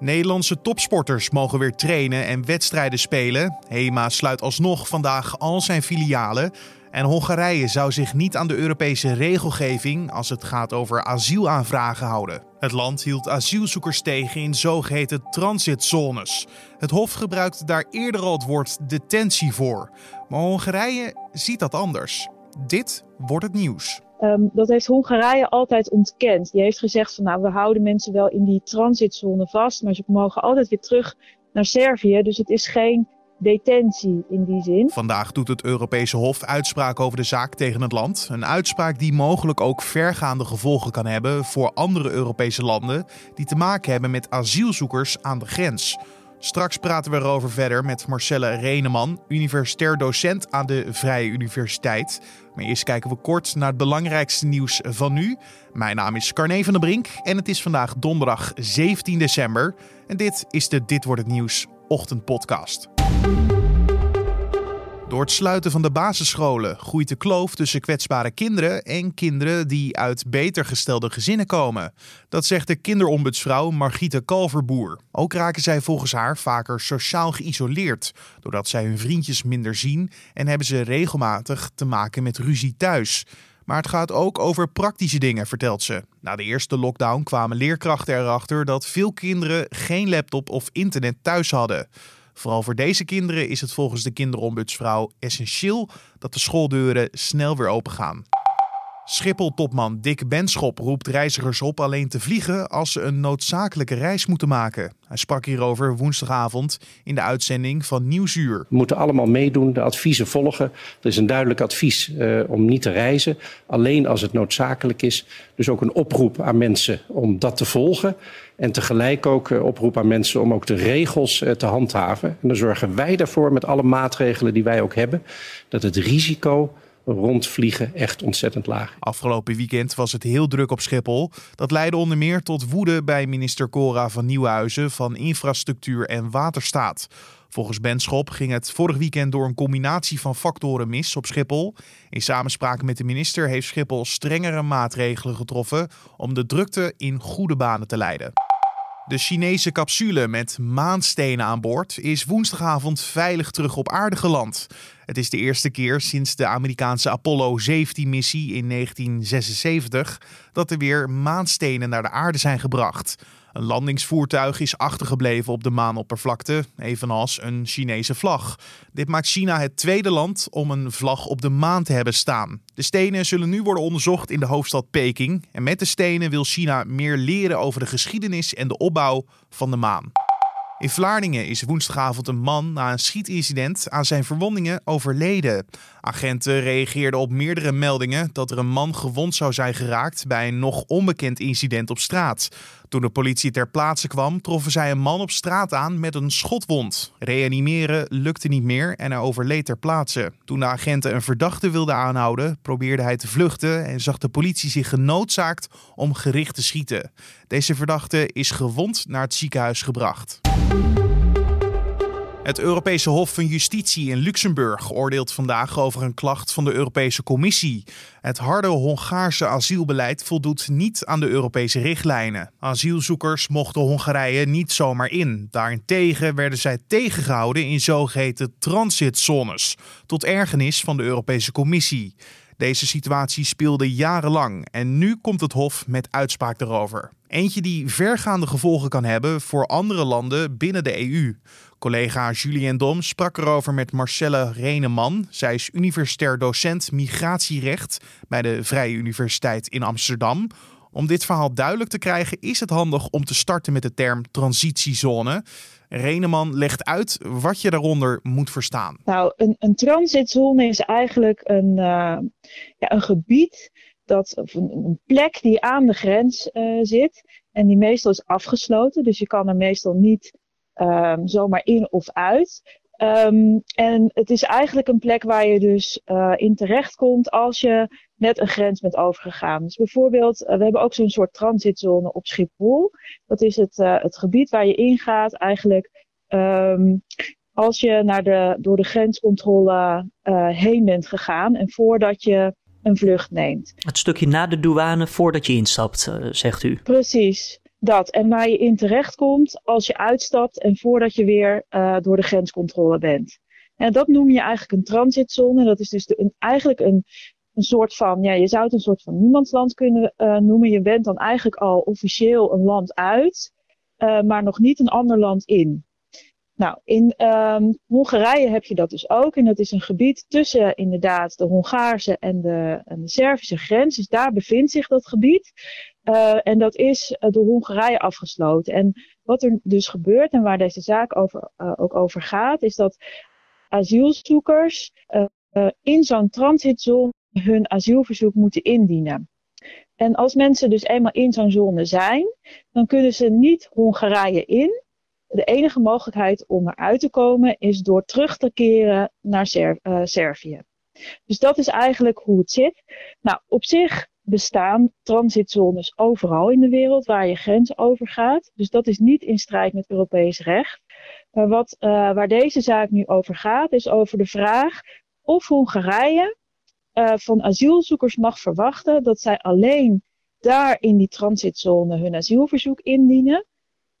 Nederlandse topsporters mogen weer trainen en wedstrijden spelen. HEMA sluit alsnog vandaag al zijn filialen. En Hongarije zou zich niet aan de Europese regelgeving als het gaat over asielaanvragen houden. Het land hield asielzoekers tegen in zogeheten transitzones. Het Hof gebruikte daar eerder al het woord detentie voor. Maar Hongarije ziet dat anders. Dit wordt het nieuws. Ehm, dat heeft Hongarije altijd ontkend. Die heeft gezegd van nou, we houden mensen wel in die transitzone vast, maar ze mogen altijd weer terug naar Servië. Dus het is geen detentie in die zin. Vandaag doet het Europese Hof uitspraak over de zaak tegen het land. Een uitspraak die mogelijk ook vergaande gevolgen kan hebben voor andere Europese landen die te maken hebben met asielzoekers aan de grens. Straks praten we erover verder met Marcelle Reneman, universitair docent aan de Vrije Universiteit. Maar eerst kijken we kort naar het belangrijkste nieuws van nu. Mijn naam is Carne van der Brink en het is vandaag donderdag 17 december. En dit is de Dit wordt het nieuws ochtendpodcast. Door het sluiten van de basisscholen groeit de kloof tussen kwetsbare kinderen en kinderen die uit beter gestelde gezinnen komen. Dat zegt de kinderombudsvrouw Margriete Kalverboer. Ook raken zij volgens haar vaker sociaal geïsoleerd, doordat zij hun vriendjes minder zien en hebben ze regelmatig te maken met ruzie thuis. Maar het gaat ook over praktische dingen, vertelt ze. Na de eerste lockdown kwamen leerkrachten erachter dat veel kinderen geen laptop of internet thuis hadden. Vooral voor deze kinderen is het volgens de kinderombudsvrouw essentieel dat de schooldeuren snel weer open gaan. Schiphol-topman Dick Benschop roept reizigers op alleen te vliegen als ze een noodzakelijke reis moeten maken. Hij sprak hierover woensdagavond in de uitzending van Nieuwsuur. We moeten allemaal meedoen, de adviezen volgen. Er is een duidelijk advies uh, om niet te reizen, alleen als het noodzakelijk is. Dus ook een oproep aan mensen om dat te volgen. En tegelijk ook uh, oproep aan mensen om ook de regels uh, te handhaven. En dan zorgen wij ervoor met alle maatregelen die wij ook hebben, dat het risico rondvliegen echt ontzettend laag. Afgelopen weekend was het heel druk op Schiphol. Dat leidde onder meer tot woede bij minister Cora van Nieuwhuizen van Infrastructuur en Waterstaat. Volgens Benschop ging het vorig weekend door een combinatie van factoren mis op Schiphol. In samenspraak met de minister heeft Schiphol strengere maatregelen getroffen om de drukte in goede banen te leiden. De Chinese capsule met maanstenen aan boord is woensdagavond veilig terug op aarde geland. Het is de eerste keer sinds de Amerikaanse Apollo 17-missie in 1976 dat er weer maanstenen naar de aarde zijn gebracht. Een landingsvoertuig is achtergebleven op de maanoppervlakte, evenals een Chinese vlag. Dit maakt China het tweede land om een vlag op de maan te hebben staan. De stenen zullen nu worden onderzocht in de hoofdstad Peking. En met de stenen wil China meer leren over de geschiedenis en de opbouw van de maan. In Vlaardingen is woensdagavond een man na een schietincident aan zijn verwondingen overleden. Agenten reageerden op meerdere meldingen dat er een man gewond zou zijn geraakt bij een nog onbekend incident op straat. Toen de politie ter plaatse kwam, troffen zij een man op straat aan met een schotwond. Reanimeren lukte niet meer en hij overleed ter plaatse. Toen de agenten een verdachte wilden aanhouden, probeerde hij te vluchten en zag de politie zich genoodzaakt om gericht te schieten. Deze verdachte is gewond naar het ziekenhuis gebracht. Het Europese Hof van Justitie in Luxemburg oordeelt vandaag over een klacht van de Europese Commissie. Het harde Hongaarse asielbeleid voldoet niet aan de Europese richtlijnen. Asielzoekers mochten Hongarije niet zomaar in. Daarentegen werden zij tegengehouden in zogeheten transitzones, tot ergernis van de Europese Commissie. Deze situatie speelde jarenlang en nu komt het Hof met uitspraak erover. Eentje die vergaande gevolgen kan hebben voor andere landen binnen de EU. Collega Julien Dom sprak erover met Marcelle Reneman. Zij is universitair docent migratierecht bij de Vrije Universiteit in Amsterdam. Om dit verhaal duidelijk te krijgen is het handig om te starten met de term transitiezone. Reneman legt uit wat je daaronder moet verstaan. Nou, een, een transitzone is eigenlijk een, uh, ja, een gebied, dat, of een, een, plek die aan de grens uh, zit. En die meestal is afgesloten, dus je kan er meestal niet um, zomaar in of uit. Um, en het is eigenlijk een plek waar je dus uh, in terecht komt als je net een grens bent overgegaan. Dus bijvoorbeeld, uh, we hebben ook zo'n soort transitzone op Schiphol. Dat is het, uh, het gebied waar je ingaat eigenlijk um, als je naar de, door de grenscontrole heen bent gegaan en voordat je een vlucht neemt. Het stukje na de douane voordat je instapt, zegt u. Precies. Dat. En waar je in terecht komt als je uitstapt en voordat je weer door de grenscontrole bent. En dat noem je eigenlijk een transitzone. Dat is dus de, een, eigenlijk een, een soort van, ja, je zou het een soort van niemandsland kunnen uh, noemen. Je bent dan eigenlijk al officieel een land uit, uh, maar nog niet een ander land in. Nou, in um, Hongarije heb je dat dus ook. En dat is een gebied tussen inderdaad de Hongaarse en de, en de Servische grens. Dus daar bevindt zich dat gebied. Uh, en dat is door Hongarije afgesloten. En wat er dus gebeurt en waar deze zaak over, ook over gaat, is dat asielzoekers in zo'n transitzone hun asielverzoek moeten indienen. En als mensen dus eenmaal in zo'n zone zijn, dan kunnen ze niet Hongarije in. De enige mogelijkheid om eruit te komen is door terug te keren naar uh, Servië. Dus dat is eigenlijk hoe het zit. Nou, op zich bestaan transitzones overal in de wereld waar je grens overgaat. Dus dat is niet in strijd met Europees recht. Maar wat, uh, waar deze zaak nu over gaat, is over de vraag of Hongarije uh, van asielzoekers mag verwachten dat zij alleen daar in die transitzone hun asielverzoek indienen.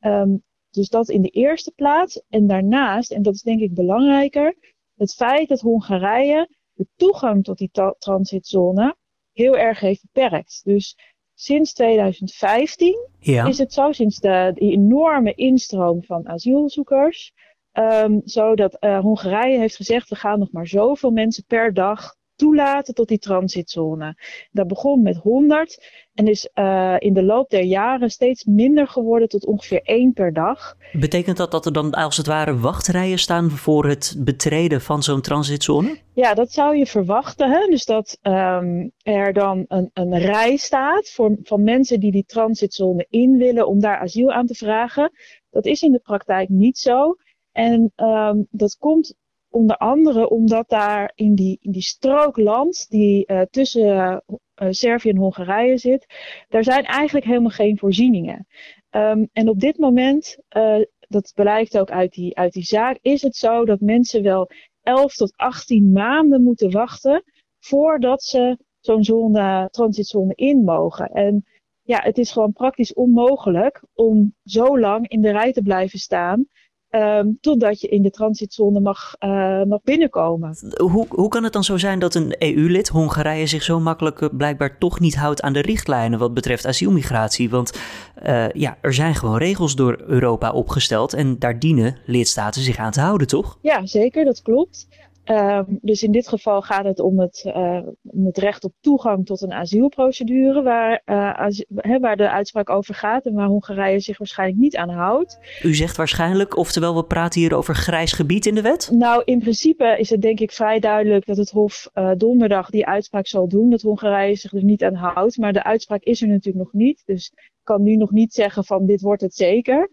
Um, dus dat in de eerste plaats. En daarnaast, en dat is denk ik belangrijker, het feit dat Hongarije de toegang tot die transitzone heel erg heeft beperkt. Dus sinds 2015 ja. is het zo, sinds de, die enorme instroom van asielzoekers, um, zo dat uh, Hongarije heeft gezegd, we gaan nog maar zoveel mensen per dag toelaten tot die transitzone. Dat begon met 100 en is uh, in de loop der jaren steeds minder geworden tot ongeveer één per dag. Betekent dat dat er dan als het ware wachtrijen staan voor het betreden van zo'n transitzone? Ja, dat zou je verwachten. Hè? Dus dat um, er dan een, een rij staat voor, van mensen die die transitzone in willen om daar asiel aan te vragen. Dat is in de praktijk niet zo. En um, dat komt onder andere omdat daar in die, in die strook land die uh, tussen uh, Servië en Hongarije zit, daar zijn eigenlijk helemaal geen voorzieningen. Um, en op dit moment, uh, dat blijkt ook uit die, uit die zaak, is het zo dat mensen wel 11 tot 18 maanden moeten wachten voordat ze zo'n zone, transitzone in mogen. En ja, het is gewoon praktisch onmogelijk om zo lang in de rij te blijven staan. Um, totdat je in de transitzone mag, uh, mag binnenkomen. Hoe, hoe kan het dan zo zijn dat een EU-lid, Hongarije, zich zo makkelijk uh, blijkbaar toch niet houdt aan de richtlijnen wat betreft asielmigratie? Want uh, ja, er zijn gewoon regels door Europa opgesteld en daar dienen lidstaten zich aan te houden, toch? Ja, zeker, dat klopt. Um, dus in dit geval gaat het om het, uh, om het recht op toegang tot een asielprocedure, waar, uh, as he, waar de uitspraak over gaat en waar Hongarije zich waarschijnlijk niet aan houdt. U zegt waarschijnlijk, oftewel we praten hier over grijs gebied in de wet? Nou, in principe is het denk ik vrij duidelijk dat het Hof uh, donderdag die uitspraak zal doen, dat Hongarije zich er niet aan houdt. Maar de uitspraak is er natuurlijk nog niet, dus ik kan nu nog niet zeggen van dit wordt het zeker.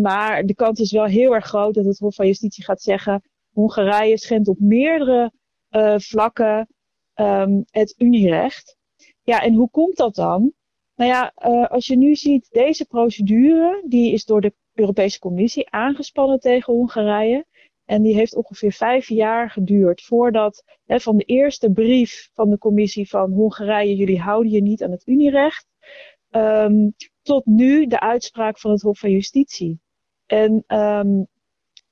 maar de kans is wel heel erg groot dat het Hof van Justitie gaat zeggen Hongarije schendt op meerdere uh, vlakken um, het Unierecht. Ja, en hoe komt dat dan? Nou ja, uh, als je nu ziet, deze procedure, die is door de Europese Commissie aangespannen tegen Hongarije. En die heeft ongeveer vijf jaar geduurd voordat hè, van de eerste brief van de commissie van Hongarije, jullie houden je niet aan het Unierecht, um, tot nu de uitspraak van het Hof van Justitie. En um,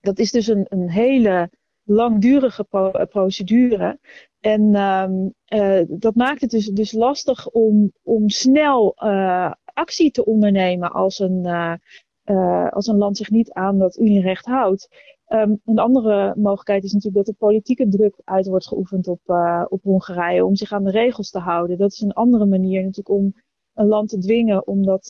dat is dus een, een hele langdurige eh, procedure. En um, uh, dat maakt het dus, dus lastig om, om snel uh, actie te ondernemen als een, als een land zich niet aan dat unierecht houdt. Um, een andere mogelijkheid is natuurlijk dat er politieke druk uit wordt geoefend op, op Hongarije om zich aan de regels te houden. Dat is een andere manier natuurlijk om een land te dwingen om dat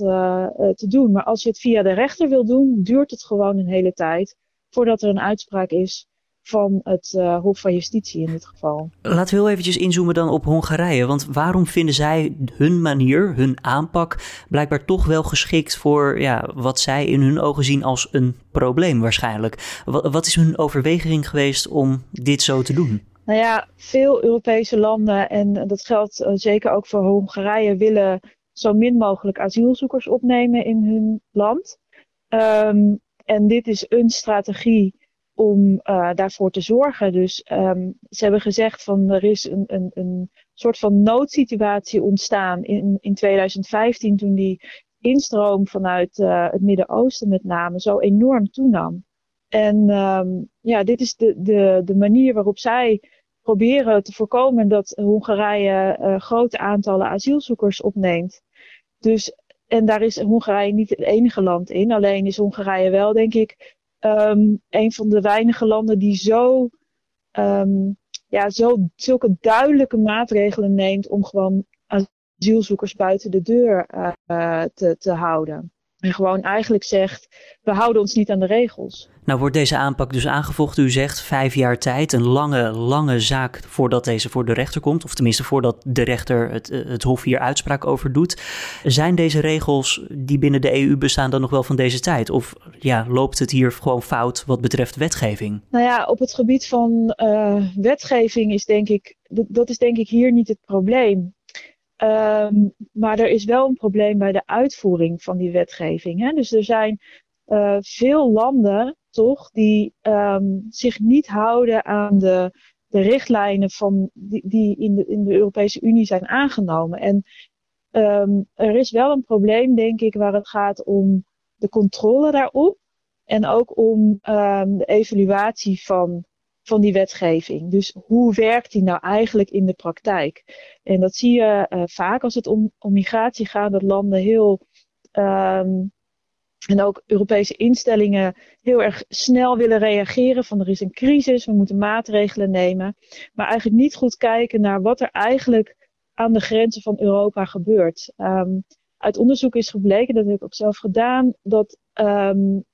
te doen. Maar als je het via de rechter wil doen, duurt het gewoon een hele tijd voordat er een uitspraak is van het uh, Hof van Justitie in dit geval. Laten we heel eventjes inzoomen dan op Hongarije. Want waarom vinden zij hun manier, hun aanpak, blijkbaar toch wel geschikt voor ja, wat zij in hun ogen zien als een probleem waarschijnlijk? Wat, wat is hun overweging geweest om dit zo te doen? Nou ja, veel Europese landen, en dat geldt uh, zeker ook voor Hongarije, willen zo min mogelijk asielzoekers opnemen in hun land. Um, en dit is een strategie om uh, daarvoor te zorgen. Dus um, ze hebben gezegd van er is een, een, een soort van noodsituatie ontstaan in, in 2015 toen die instroom vanuit uh, het Midden-Oosten met name zo enorm toenam. En um, ja, dit is de, de, de manier waarop zij proberen te voorkomen dat Hongarije uh, grote aantallen asielzoekers opneemt. Dus, en daar is Hongarije niet het enige land in. Alleen is Hongarije wel, denk ik, um, een van de weinige landen die zo, um, ja, zo zulke duidelijke maatregelen neemt om gewoon asielzoekers buiten de deur uh, te, te houden. En gewoon eigenlijk zegt, we houden ons niet aan de regels. Nou wordt deze aanpak dus aangevochten. U zegt vijf jaar tijd, een lange, lange zaak voordat deze voor de rechter komt. Of tenminste voordat de rechter het, eh, het Hof hier uitspraak over doet. Zijn deze regels die binnen de EU bestaan dan nog wel van deze tijd? Of ja, loopt het hier gewoon fout wat betreft wetgeving? Nou ja, op het gebied van uh, wetgeving is denk ik, dat is denk ik hier niet het probleem. Um, maar er is wel een probleem bij de uitvoering van die wetgeving. Hè? Dus er zijn uh, veel landen, toch, die um, zich niet houden aan de, de richtlijnen van die, die in, de, in de Europese Unie zijn aangenomen. En um, er is wel een probleem, denk ik, waar het gaat om de controle daarop. En ook om de evaluatie van van die wetgeving. Dus hoe werkt die nou eigenlijk in de praktijk? En dat zie je uh, vaak als het om, om migratie gaat, dat landen heel. Um, en ook Europese instellingen heel erg snel willen reageren van er is een crisis, we moeten maatregelen nemen. Maar eigenlijk niet goed kijken naar wat er eigenlijk aan de grenzen van Europa gebeurt. Um, uit onderzoek is gebleken, dat heb ik ook zelf gedaan, dat um,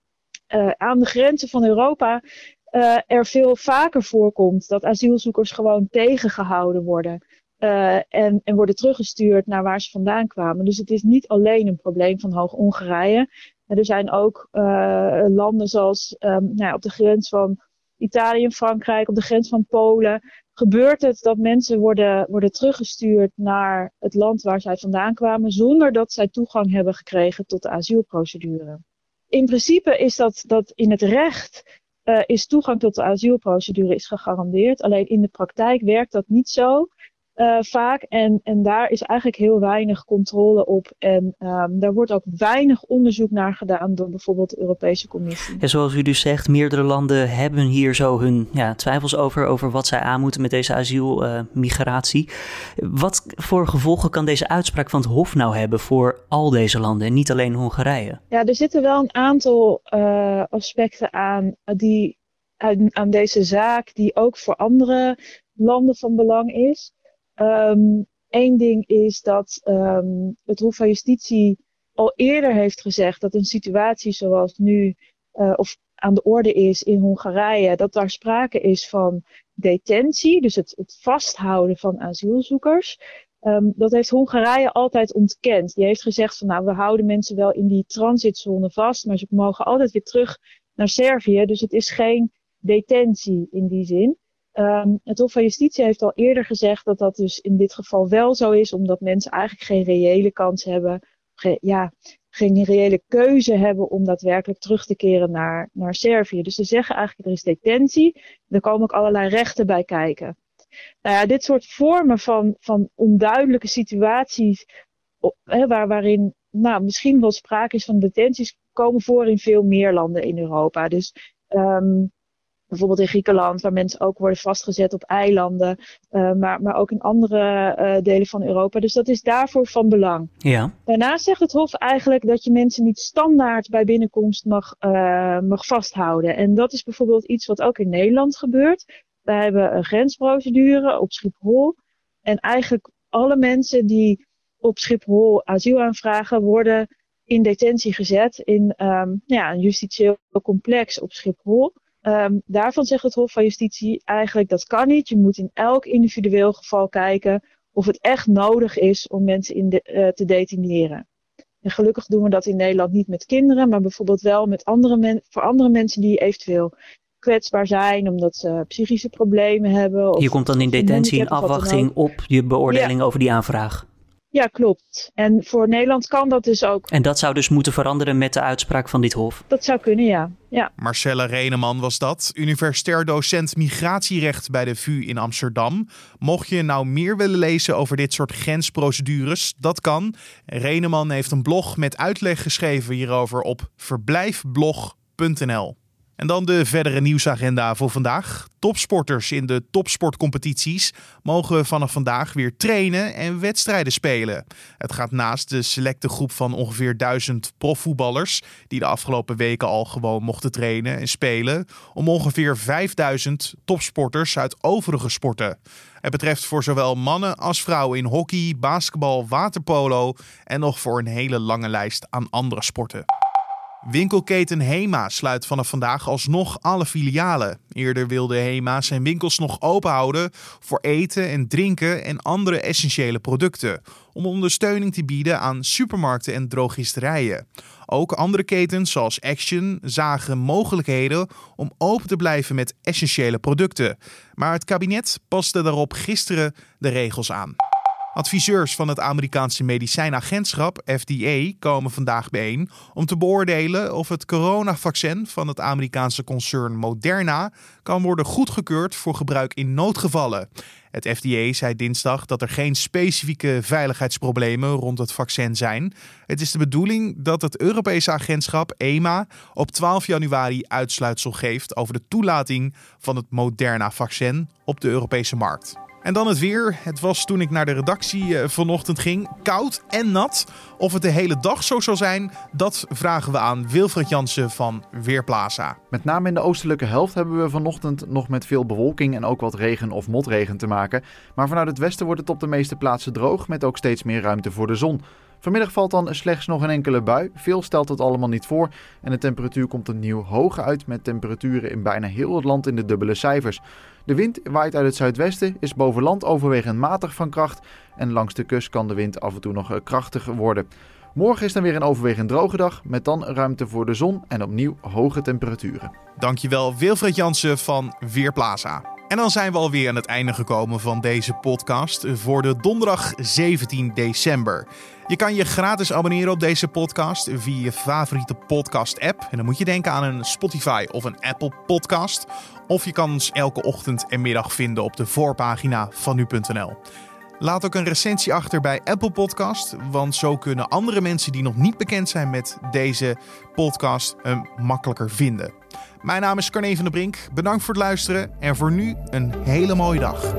uh, aan de grenzen van Europa uh, er veel vaker voorkomt dat asielzoekers gewoon tegengehouden worden. Uh, en, en worden teruggestuurd naar waar ze vandaan kwamen. Dus het is niet alleen een probleem van Hoog-Hongarije. Er zijn ook uh, landen zoals um, nou, op de grens van Italië en Frankrijk, op de grens van Polen. Gebeurt het dat mensen worden, worden teruggestuurd naar het land waar zij vandaan kwamen, zonder dat zij toegang hebben gekregen tot de asielprocedure? In principe is dat, dat in het recht is toegang tot de asielprocedure is gegarandeerd. Alleen in de praktijk werkt dat niet zo uh, vaak. En, en daar is eigenlijk heel weinig controle op. En um, daar wordt ook weinig onderzoek naar gedaan door bijvoorbeeld de Europese Commissie. Ja, zoals u dus zegt, meerdere landen hebben hier zo hun ja, twijfels over, over wat zij aan moeten met deze asielmigratie. Uh, wat voor gevolgen kan deze uitspraak van het Hof nou hebben voor al deze landen en niet alleen Hongarije? Ja, er zitten wel een aantal uh, aspecten aan die aan, aan deze zaak die ook voor andere landen van belang is. Um, Eén ding is dat um, het Hof van Justitie al eerder heeft gezegd dat een situatie zoals nu uh, of aan de orde is in Hongarije, dat daar sprake is van detentie, dus het, het vasthouden van asielzoekers. Um, dat heeft Hongarije altijd ontkend. Die heeft gezegd van nou, we houden mensen wel in die transitzone vast, maar ze mogen altijd weer terug naar Servië. Dus het is geen detentie in die zin. Um, het Hof van Justitie heeft al eerder gezegd dat dat dus in dit geval wel zo is, omdat mensen eigenlijk geen reële kans hebben, ge, ja, geen reële keuze hebben om daadwerkelijk terug te keren naar, naar Servië. Dus ze zeggen eigenlijk er is detentie, er komen ook allerlei rechten bij kijken. Nou ja, dit soort vormen van, van onduidelijke situaties, waar, waarin nou, misschien wel sprake is van detenties, komen voor in veel meer landen in Europa. Dus um, bijvoorbeeld in Griekenland, waar mensen ook worden vastgezet op eilanden, uh, maar, maar ook in andere uh, delen van Europa. Dus dat is daarvoor van belang. Ja. Daarnaast zegt het Hof eigenlijk dat je mensen niet standaard bij binnenkomst mag, uh, mag vasthouden. En dat is bijvoorbeeld iets wat ook in Nederland gebeurt. We hebben een grensprocedure op Schiphol. En eigenlijk alle mensen die op Schiphol asiel aanvragen, worden in detentie gezet in um, ja, een justitieel complex op Schiphol. Um, daarvan zegt het Hof van Justitie eigenlijk dat kan niet. Je moet in elk individueel geval kijken of het echt nodig is om mensen in de, uh, te detineren. En gelukkig doen we dat in Nederland niet met kinderen, maar bijvoorbeeld wel met andere men voor andere mensen die eventueel kwetsbaar zijn omdat ze psychische problemen hebben. Of je komt dan in detentie in afwachting op je beoordeling ja. over die aanvraag. Ja, klopt. En voor Nederland kan dat dus ook. En dat zou dus moeten veranderen met de uitspraak van dit Hof? Dat zou kunnen, ja. ja. Marcelle Reneman was dat, universitair docent migratierecht bij de VU in Amsterdam. Mocht je nou meer willen lezen over dit soort grensprocedures, dat kan. Reneman heeft een blog met uitleg geschreven hierover op verblijfblog.nl. En dan de verdere nieuwsagenda voor vandaag. Topsporters in de topsportcompetities mogen vanaf vandaag weer trainen en wedstrijden spelen. Het gaat naast de selecte groep van ongeveer duizend profvoetballers, die de afgelopen weken al gewoon mochten trainen en spelen, om ongeveer 5000 topsporters uit overige sporten. Het betreft voor zowel mannen als vrouwen in hockey, basketbal, waterpolo en nog voor een hele lange lijst aan andere sporten. Winkelketen Hema sluit vanaf vandaag alsnog alle filialen. Eerder wilde Hema zijn winkels nog open houden voor eten en drinken en andere essentiële producten. Om ondersteuning te bieden aan supermarkten en drogisterijen. Ook andere ketens zoals Action zagen mogelijkheden om open te blijven met essentiële producten. Maar het kabinet paste daarop gisteren de regels aan. Adviseurs van het Amerikaanse medicijnagentschap FDA komen vandaag bijeen om te beoordelen of het coronavaccin van het Amerikaanse concern Moderna kan worden goedgekeurd voor gebruik in noodgevallen. Het FDA zei dinsdag dat er geen specifieke veiligheidsproblemen rond het vaccin zijn. Het is de bedoeling dat het Europese agentschap EMA op 12 januari uitsluitsel geeft over de toelating van het Moderna-vaccin op de Europese markt. En dan het weer. Het was toen ik naar de redactie eh, vanochtend ging koud en nat. Of het de hele dag zo zal zijn, dat vragen we aan Wilfred Jansen van Weerplaza. Met name in de oostelijke helft hebben we vanochtend nog met veel bewolking en ook wat regen of motregen te maken. Maar vanuit het westen wordt het op de meeste plaatsen droog met ook steeds meer ruimte voor de zon. Vanmiddag valt dan slechts nog een enkele bui. Veel stelt het allemaal niet voor. En de temperatuur komt opnieuw hoog uit met temperaturen in bijna heel het land in de dubbele cijfers. De wind waait uit het zuidwesten, is boven land overwegend matig van kracht. En langs de kust kan de wind af en toe nog krachtiger worden. Morgen is dan weer een overwegend droge dag, met dan ruimte voor de zon en opnieuw hoge temperaturen. Dankjewel Wilfred Jansen van Weerplaza. En dan zijn we alweer aan het einde gekomen van deze podcast voor de donderdag 17 december. Je kan je gratis abonneren op deze podcast via je favoriete podcast-app. En dan moet je denken aan een Spotify of een Apple Podcast. Of je kan ons elke ochtend en middag vinden op de voorpagina van nu.nl. Laat ook een recensie achter bij Apple Podcast, want zo kunnen andere mensen die nog niet bekend zijn met deze podcast hem makkelijker vinden. Mijn naam is Carne van der Brink. Bedankt voor het luisteren en voor nu een hele mooie dag.